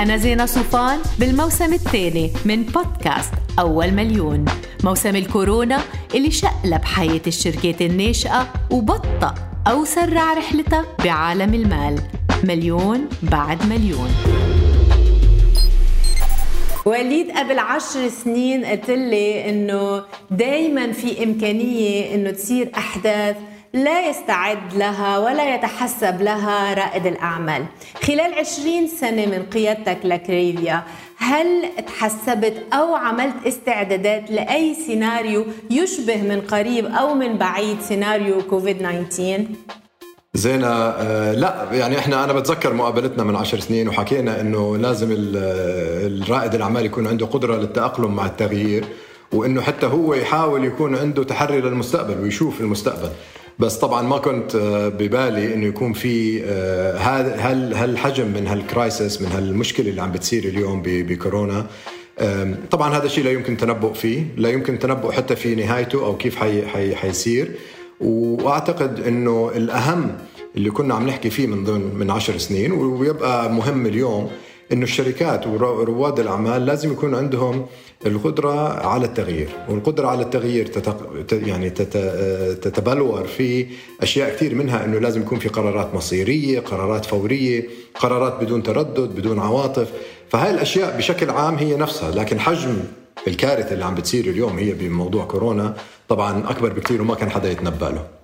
أنا زينة صوفان بالموسم الثاني من بودكاست أول مليون. موسم الكورونا اللي شقلب حياة الشركات الناشئة وبطأ أو سرع رحلتها بعالم المال. مليون بعد مليون. وليد قبل عشر سنين قلت لي إنه دايما في إمكانية إنه تصير أحداث لا يستعد لها ولا يتحسب لها رائد الأعمال خلال عشرين سنة من قيادتك لكريفيا هل تحسبت أو عملت استعدادات لأي سيناريو يشبه من قريب أو من بعيد سيناريو كوفيد 19؟ زينة آه لا يعني إحنا أنا بتذكر مقابلتنا من عشر سنين وحكينا إنه لازم الرائد الأعمال يكون عنده قدرة للتأقلم مع التغيير وإنه حتى هو يحاول يكون عنده تحري للمستقبل ويشوف المستقبل بس طبعا ما كنت آه، ببالي إنه يكون في آه، هل هالحجم من هالكرايسس من هالمشكلة اللي عم بتصير اليوم بكورونا؟ طبعا هذا الشيء لا يمكن تنبؤ فيه لا يمكن تنبؤ حتى في نهايته أو كيف حي حي حيصير. وأعتقد إنه الأهم اللي كنا عم نحكي فيه من ضمن من عشر سنين ويبقى مهم اليوم إنه الشركات ورواد الأعمال لازم يكون عندهم القدرة على التغيير والقدرة على التغيير تتق... يعني تت... تتبلور في أشياء كثير منها إنه لازم يكون في قرارات مصيرية قرارات فورية قرارات بدون تردد بدون عواطف. فهاي الأشياء بشكل عام هي نفسها لكن حجم الكارثة اللي عم بتصير اليوم هي بموضوع كورونا طبعا أكبر بكثير وما كان حدا يتنبأ له.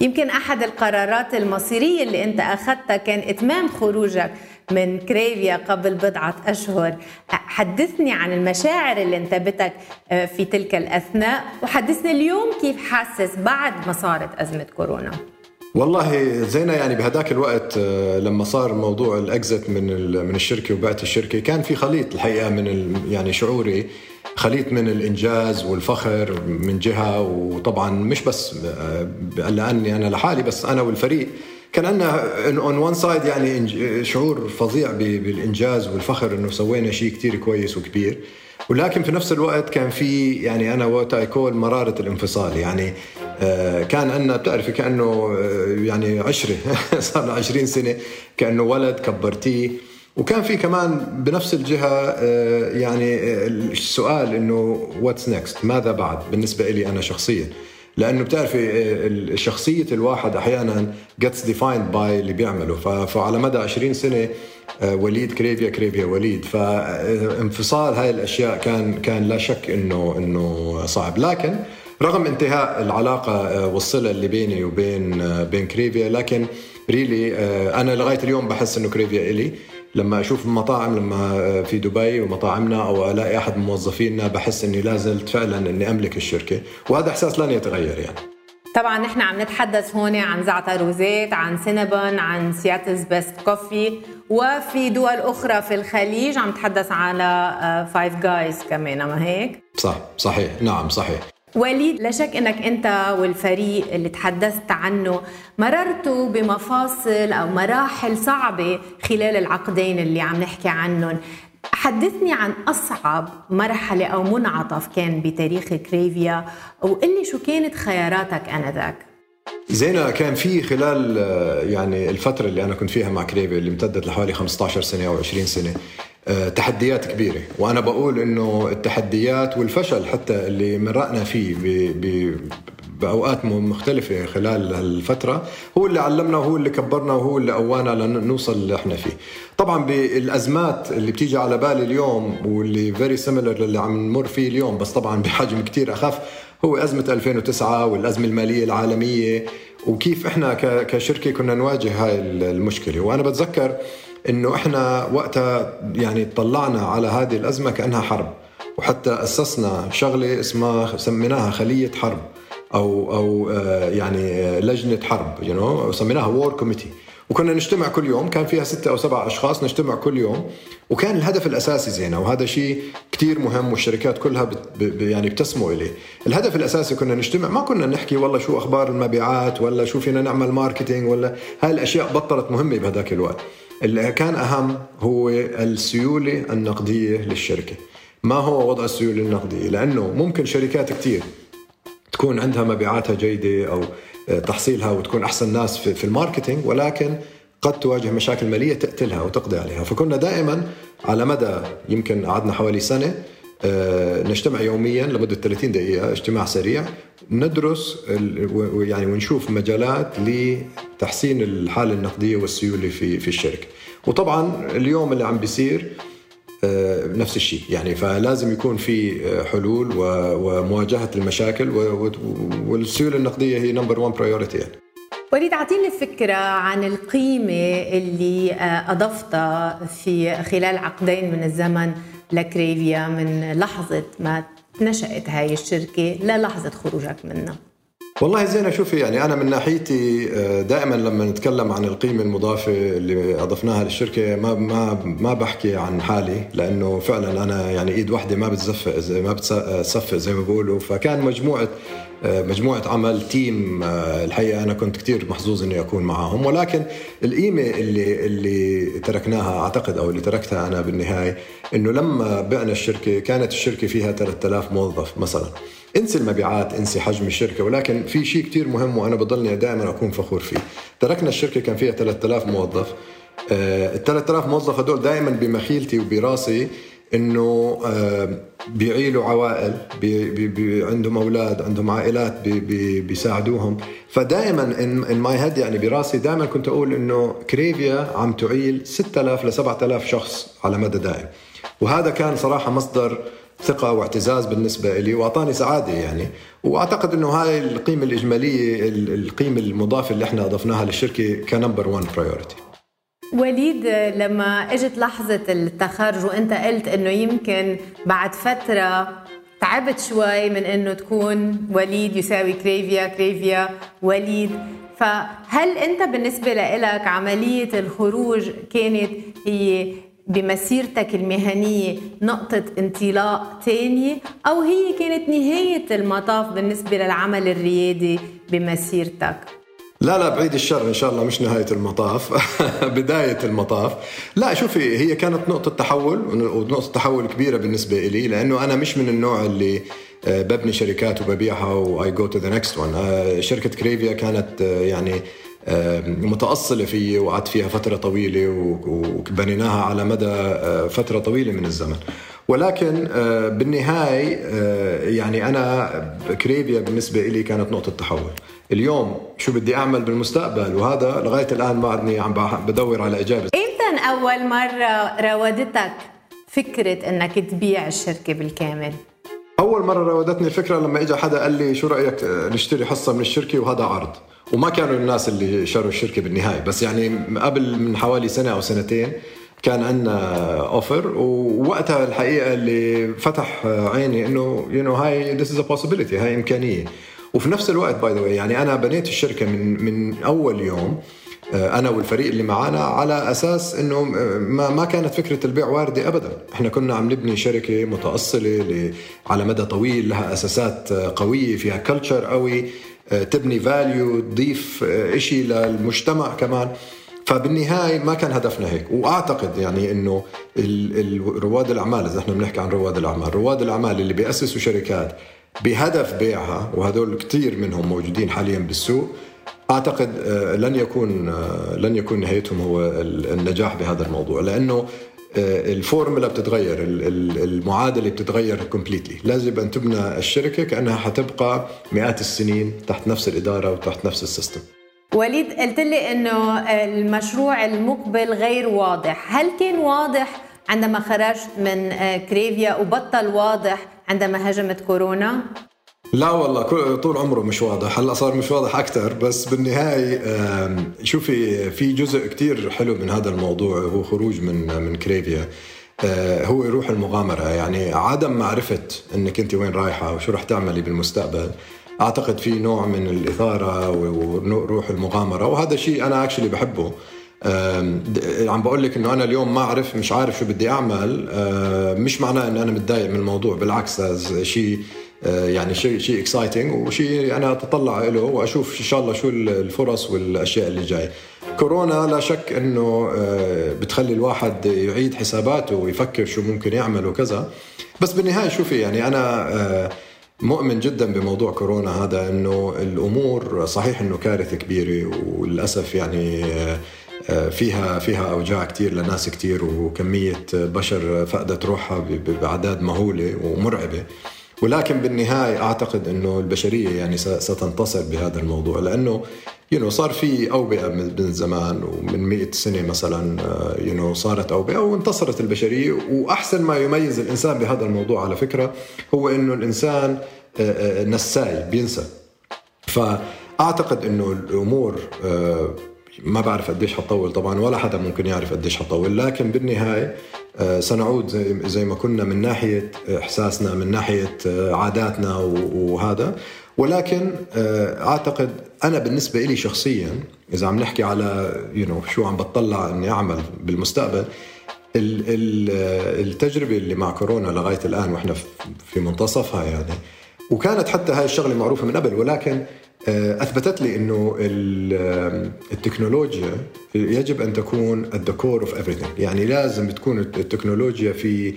يمكن أحد القرارات المصيرية اللي أنت أخذتها كان إتمام خروجك من كريفيا قبل بضعة أشهر. حدثني عن المشاعر اللي انتابتك آه، في تلك الأثناء وحدثني اليوم كيف حاسس بعد ما صارت أزمة كورونا. والله زينة يعني بهداك الوقت آه، لما صار موضوع ال exit من من الشركة وبعت الشركة كان في خليط الحقيقة من يعني شعوري خليط من الإنجاز والفخر من جهة وطبعا مش بس آه، لأني أنا لحالي بس أنا والفريق كان عندنا on one side يعني شعور فظيع بالإنجاز والفخر إنه سوينا شيء كتير كويس وكبير. ولكن في نفس الوقت كان في يعني أنا what I call مرارة الانفصال. يعني آه، كان عندنا بتعرفي كأنه آه، يعني عشرة صار له 20 سنة كأنه ولد كبرتيه. وكان في كمان بنفس الجهة آه، يعني السؤال إنه what's next ماذا بعد؟ بالنسبة لي أنا شخصيا. لأنه بتعرفي شخصية الواحد أحيانا gets defined by اللي بيعمله. فعلى مدى 20 سنة آه، وليد كريفيا كريفيا وليد. فانفصال هاي الأشياء كان كان لا شك إنه إنه صعب. لكن رغم انتهاء العلاقة آه، والصلة اللي بيني وبين آه، بين كريفيا لكن really أنا لغاية اليوم بحس إنه كريفيا إلي. لما أشوف المطاعم لما في دبي ومطاعمنا أو ألاقي أحد موظفينا بحس إني لا زلت فعلا إني أملك الشركة وهذا إحساس لن يتغير يعني. طبعا نحن عم نتحدث هون عن زعتر وزيت عن سينابون عن سياتلز بيست كوفي وفي دول أخرى في الخليج عم نتحدث على فايف جايز كمان ما هيك؟ صح صحيح. نعم صحيح. وليد لا شك إنك أنت والفريق اللي تحدثت عنه مررتوا بمفاصل أو مراحل صعبة خلال العقدين اللي عم نحكي عنهم. حدثني عن أصعب مرحلة أو منعطف كان بتاريخ كريفيا وقل لي شو كانت خياراتك آنذاك؟ زينة كان في خلال يعني الفترة اللي أنا كنت فيها مع كريفيا اللي امتدت لحوالي 15 سنة أو 20 سنة آه، تحديات كبيرة. وأنا بقول إنه التحديات والفشل حتى اللي مرقنا فيه بأوقات مختلفة خلال هالفترة هو اللي علمنا وهو اللي كبرنا وهو اللي قوانا لنوصل اللي إحنا فيه. طبعا بالأزمات اللي بتيجي على بالي اليوم واللي very similar للي عم نمر فيه اليوم بس طبعا بحجم كتير أخف هو أزمة 2009 والأزمة المالية العالمية. وكيف إحنا كشركة كنا نواجه هاي المشكلة. وأنا بتذكر إنه إحنا وقتها يعني طلعنا على هذه الأزمة كأنها حرب وحتى أسسنا شغلة اسمها سميناها خلية حرب أو أو آه، يعني آه، لجنة حرب you know, سميناها war committee وكنا نجتمع كل يوم كان فيها ستة أو سبعة أشخاص نجتمع كل يوم وكان الهدف الأساسي زينة وهذا شيء كتير مهم والشركات كلها بت يعني بتسمو إليه. الهدف الأساسي كنا نجتمع ما كنا نحكي والله شو أخبار المبيعات ولا شو فينا نعمل marketing ولا هاي الأشياء بطلت مهمة بهذاك الوقت. اللي كان أهم هو السيولة النقدية للشركة. ما هو وضع السيولة النقدية؟ لأنه ممكن شركات كتير تكون عندها مبيعاتها جيدة أو آه، تحصيلها وتكون أحسن ناس في ال marketing ولكن قد تواجه مشاكل مالية تقتلها أو تقضي عليها. فكنا دائما على مدى يمكن قعدنا حوالي سنة آه، نجتمع يوميا لمدة 30 دقيقة اجتماع سريع ندرس يعني ونشوف مجالات لتحسين الحالة النقدية والسيولة في في الشركة. وطبعا اليوم اللي عم بيصير آه، نفس الشيء. يعني فلازم يكون في آه، حلول ومواجهة المشاكل والسيولة النقدية هي number 1 priority يعني. وليد اعطيني فكره عن القيمة اللي أضفتها في خلال عقدين من الزمن لكريفيا من لحظة ما نشأت هاي الشركة للحظة خروجك منها. والله زينة شوفي يعني أنا من ناحيتي آه، دائما لما نتكلم عن القيمة المضافة اللي أضفناها للشركة ما ما ما بحكي عن حالي لأنه فعلا أنا يعني إيد واحدة ما بتزفق ما بتصفق زي ما بيقولوا. فكان مجموعة آه، مجموعة عمل تيم آه، الحقيقة أنا كنت كتير محظوظ إني أكون معهم ولكن القيمة اللي اللي تركناها أعتقد أو اللي تركتها أنا بالنهاية إنه لما بعنا الشركة كانت الشركة فيها 3000 موظف مثلا. انسي المبيعات انسي حجم الشركة ولكن في شيء كتير مهم وأنا بضلني دائما أكون فخور فيه. تركنا الشركة كان فيها 3000 موظف. آه، ال 3000 موظف هدول دائما بمخيلتي وبراسي إنه آه، بيعيلوا عوائل بي بي بي عندهم أولاد عندهم عائلات بي بي بيساعدوهم. فدائما in my head يعني براسي دائما كنت أقول إنه كريفيا عم تعيل 6000 ل 7000 شخص على مدى دائم. وهذا كان صراحة مصدر ثقة واعتزاز بالنسبة لي وأعطاني سعادة يعني. وأعتقد أنه هاي القيمة الإجمالية القيمة المضافة اللي إحنا أضفناها للشركة ك number 1 priority وليد لما إجت لحظة التخرج وأنت قلت إنه يمكن بعد فترة تعبت شوي من إنه تكون وليد يساوي كريفيا كريفيا وليد فهل أنت بالنسبة لك عملية الخروج كانت هي بمسيرتك المهنية نقطة انطلاق تانية أو هي كانت نهاية المطاف بالنسبة للعمل الريادي بمسيرتك؟ لا لا بعيد الشر إن شاء الله مش نهاية المطاف بداية المطاف لا شوفي هي كانت نقطة تحول ونقطة تحول كبيرة بالنسبة لي لأنه أنا مش من النوع اللي آه، ببني شركات وببيعها و I go to the next one شركة كريفيا كانت آه، يعني متأصلة فيي وقعدت فيها فترة طويلة وبنيناها على مدى فترة طويلة من الزمن. ولكن بالنهاية يعني أنا كريفيا بالنسبة لي كانت نقطة تحول. اليوم شو بدي أعمل بالمستقبل؟ وهذا لغاية الآن ما عم بدور على إجابة. إمتى أول مرة راودتك فكرة إنك تبيع الشركة بالكامل؟ أول مرة راودتني الفكرة لما اجى حدا قال لي شو رأيك نشتري حصة من الشركة وهذا عرض. وما كانوا الناس اللي شروا الشركة بالنهاية. بس يعني قبل من حوالي سنة أو سنتين كان عندنا offer ووقتها الحقيقة اللي فتح عيني إنه you know هاي this is possibility هاي إمكانية. وفي نفس الوقت by the يعني أنا بنيت الشركة من من أول يوم آه، أنا والفريق اللي معانا على أساس إنه آه، ما ما كانت فكرة البيع واردة ابدا، إحنا كنا عم نبني شركة متأصلة على مدى طويل لها أساسات آه، قوية فيها culture قوي. تبني value تضيف شيء للمجتمع كمان. فبالنهاية ما كان هدفنا هيك. وأعتقد يعني إنه رواد الأعمال إذا إحنا بنحكي عن رواد الأعمال رواد الأعمال اللي بيأسسوا شركات بهدف بيعها وهدول كثير منهم موجودين حاليا بالسوق أعتقد آه، لن يكون آه، لن يكون نهايتهم هو النجاح بهذا الموضوع. لأنه آه، الفورمولا بتتغير المعادلة بتتغير completely لازم أن تبنى الشركة كأنها حتبقى مئات السنين تحت نفس الإدارة وتحت نفس ال system. وليد قلت لي إنه المشروع المقبل غير واضح. هل كان واضح عندما خرجت من كريفيا وبطل واضح عندما هجمت كورونا؟ لا والله طول عمره مش واضح. هلا صار مش واضح أكثر بس بالنهاية شوفي في جزء كتير حلو من هذا الموضوع هو خروج من من كريفيا. آه، هو روح المغامرة. يعني عدم معرفة إنك أنت وين رايحة وشو رح تعملي بالمستقبل أعتقد في نوع من الإثارة وروح المغامرة. وهذا شيء أنا اكشلي بحبه. عم بقول لك إنه أنا اليوم ما اعرف مش عارف شو بدي أعمل. مش معناه إنه أنا متضايق من الموضوع بالعكس شيء يعني شيء شيء اكسايتنج وشيء أنا أتطلع له وأشوف إن شاء الله شو الفرص والأشياء اللي جاي. كورونا لا شك إنه بتخلي الواحد يعيد حساباته ويفكر شو ممكن يعمل وكذا. بس بالنهاية شوفي يعني أنا مؤمن جدا بموضوع كورونا هذا إنه الأمور صحيح إنه كارثة كبيرة وللأسف يعني فيها فيها أوجاع كثير لناس كثير وكمية بشر فقدت روحها بأعداد مهولة ومرعبة. ولكن بالنهاية أعتقد إنه البشرية يعني ستنتصر بهذا الموضوع لأنه يو you know, صار في أوبئة من زمان ومن 100 سنة مثلا يو you know, صارت أوبئة وانتصرت البشرية وأحسن ما يميز الإنسان بهذا الموضوع على فكرة هو إنه الإنسان آه، آه، نساي بينسى. فأعتقد إنه الأمور آه، ما بعرف قديش حتطول طبعا ولا حدا ممكن يعرف قديش حتطول لكن بالنهاية سنعود زي ما كنا من ناحية إحساسنا من ناحية عاداتنا وهذا. ولكن أعتقد أنا بالنسبة لي شخصيا إذا عم نحكي على يو you know, شو عم بتطلع إني أعمل بالمستقبل التجربة اللي مع كورونا لغاية الآن وإحنا في منتصفها يعني. وكانت حتى هاي الشغلة معروفة من قبل ولكن آه، أثبتت لي إنه التكنولوجيا يجب أن تكون core of everything. يعني لازم تكون التكنولوجيا في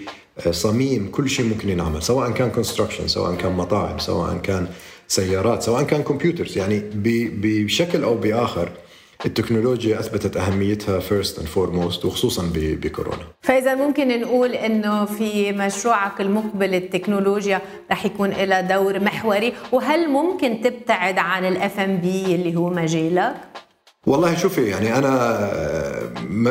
آه، صميم كل شيء ممكن ينعمل سواء كان construction سواء كان مطاعم سواء كان سيارات سواء كان computers يعني بشكل أو بآخر التكنولوجيا أثبتت أهميتها first and foremost وخصوصا بكورونا. فإذا ممكن نقول إنه في مشروعك المقبل التكنولوجيا رح يكون لها دور محوري وهل ممكن تبتعد عن الاف ام بي اللي هو مجالك؟ والله شوفي يعني أنا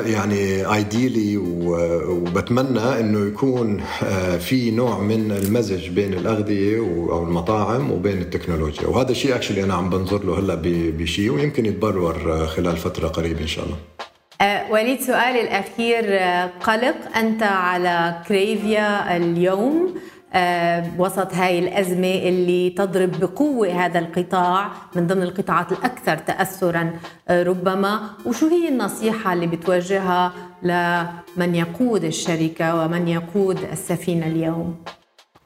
يعني ideally وبتمنى إنه يكون آه، في نوع من المزج بين الأغذية أو المطاعم وبين التكنولوجيا. وهذا الشيء actually أنا عم بنظر له هلأ بشيء ويمكن يتبلور خلال فترة قريبة إن شاء الله. أه وليد سؤالي الأخير آه، قلق أنت على كريفيا اليوم؟ آه، وسط هاي الأزمة اللي تضرب بقوة هذا القطاع من ضمن القطاعات الأكثر تأثرا آه، ربما وشو هي النصيحة اللي بتوجهها لمن يقود الشركة ومن يقود السفينة اليوم؟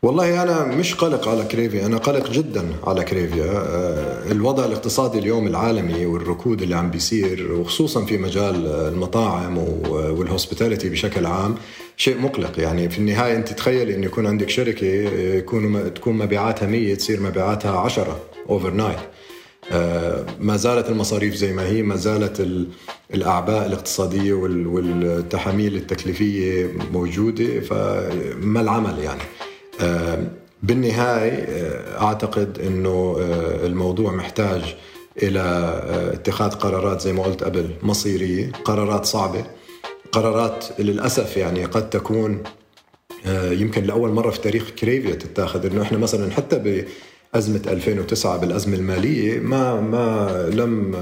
والله أنا مش قلق على كريفيا أنا قلق جدا على كريفيا. آه، الوضع الاقتصادي اليوم العالمي والركود اللي عم بيصير وخصوصا في مجال المطاعم وال hospitality بشكل عام شيء مقلق. يعني في النهاية أنت تخيلي أن يكون عندك شركة يكون تكون مبيعاتها 100 تصير مبيعاتها 10 overnight ما زالت المصاريف زي ما هي ما زالت الأعباء الاقتصادية والتحاميل التكليفية موجودة فما العمل يعني. بالنهاية آه، أعتقد أنه آه، الموضوع محتاج إلى آه، اتخاذ قرارات زي ما قلت قبل مصيرية قرارات صعبة. قرارات للأسف يعني قد تكون يمكن لأول مرة في تاريخ كريفيا تتاخذ. أنه إحنا مثلا حتى بأزمة 2009 بالأزمة المالية ما ما لم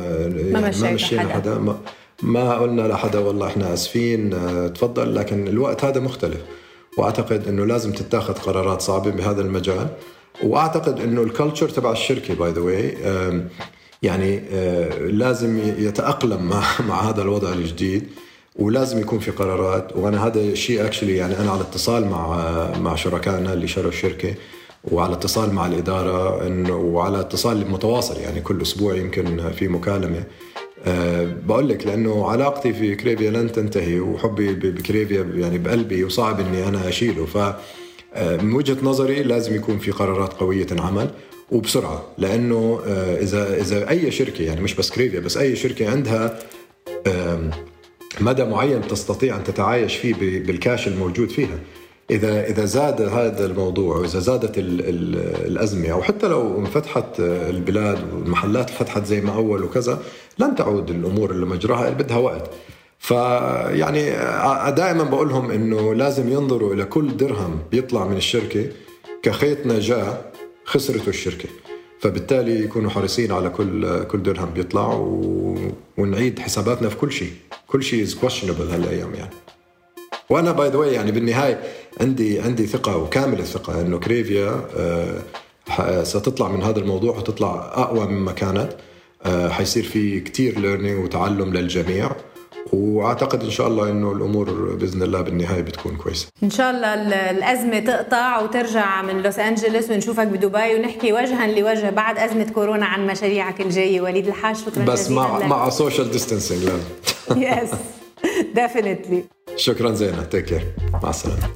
يعني ما مشينا حدا, حدا. ما, ما قلنا لحدا والله إحنا آسفين تفضل. لكن الوقت هذا مختلف. وأعتقد إنه لازم تتاخذ قرارات صعبة بهذا المجال. وأعتقد إنه ال culture تبع الشركة by the way يعني آه، لازم يتأقلم مع مع هذا الوضع الجديد ولازم يكون في قرارات. وأنا هذا الشيء actually يعني أنا على اتصال مع مع شركائنا اللي شروا الشركة وعلى اتصال مع الإدارة انه وعلى اتصال متواصل يعني كل أسبوع يمكن في مكالمة. أه بقول لك لأنه علاقتي في كريفيا لن تنتهي وحبي بكريفيا يعني بقلبي وصعب إني أنا أشيله. ف آه، من وجهة نظري لازم يكون في قرارات قوية تنعمل وبسرعة لأنه آه، إذا إذا أي شركة يعني مش بس كريفيا بس أي شركة عندها مدى معين تستطيع أن تتعايش فيه بالكاش الموجود فيها. إذا إذا زاد هذا الموضوع واذا زادت ال ال الأزمة أو حتى لو انفتحت البلاد والمحلات فتحت زي ما أول وكذا لن تعود الأمور اللي مجراها بدها وقت. فيعني دائما بقول لهم إنه لازم ينظروا إلى كل درهم بيطلع من الشركة كخيط نجاة خسرته الشركة. فبالتالي يكونوا حريصين على كل كل درهم بيطلع و... ونعيد حساباتنا في كل شيء. كل شيء is questionable هالأيام يعني. وأنا by the يعني بالنهاية عندي عندي ثقة وكامل الثقة إنه كريفيا آه، ستطلع من هذا الموضوع وتطلع أقوى مما كانت. آه، حيصير في كتير learning وتعلم للجميع. وأعتقد إن شاء الله إنه الأمور بإذن الله بالنهاية بتكون كويسة. إن شاء الله الأزمة تقطع وترجع من لوس انجلوس ونشوفك بدبي ونحكي وجها لوجه بعد أزمة كورونا عن مشاريعك الجاية. وليد الحاج شكرا بس مع لك. مع social distancing yes definitely شكرا زينة. take care مع السلامة.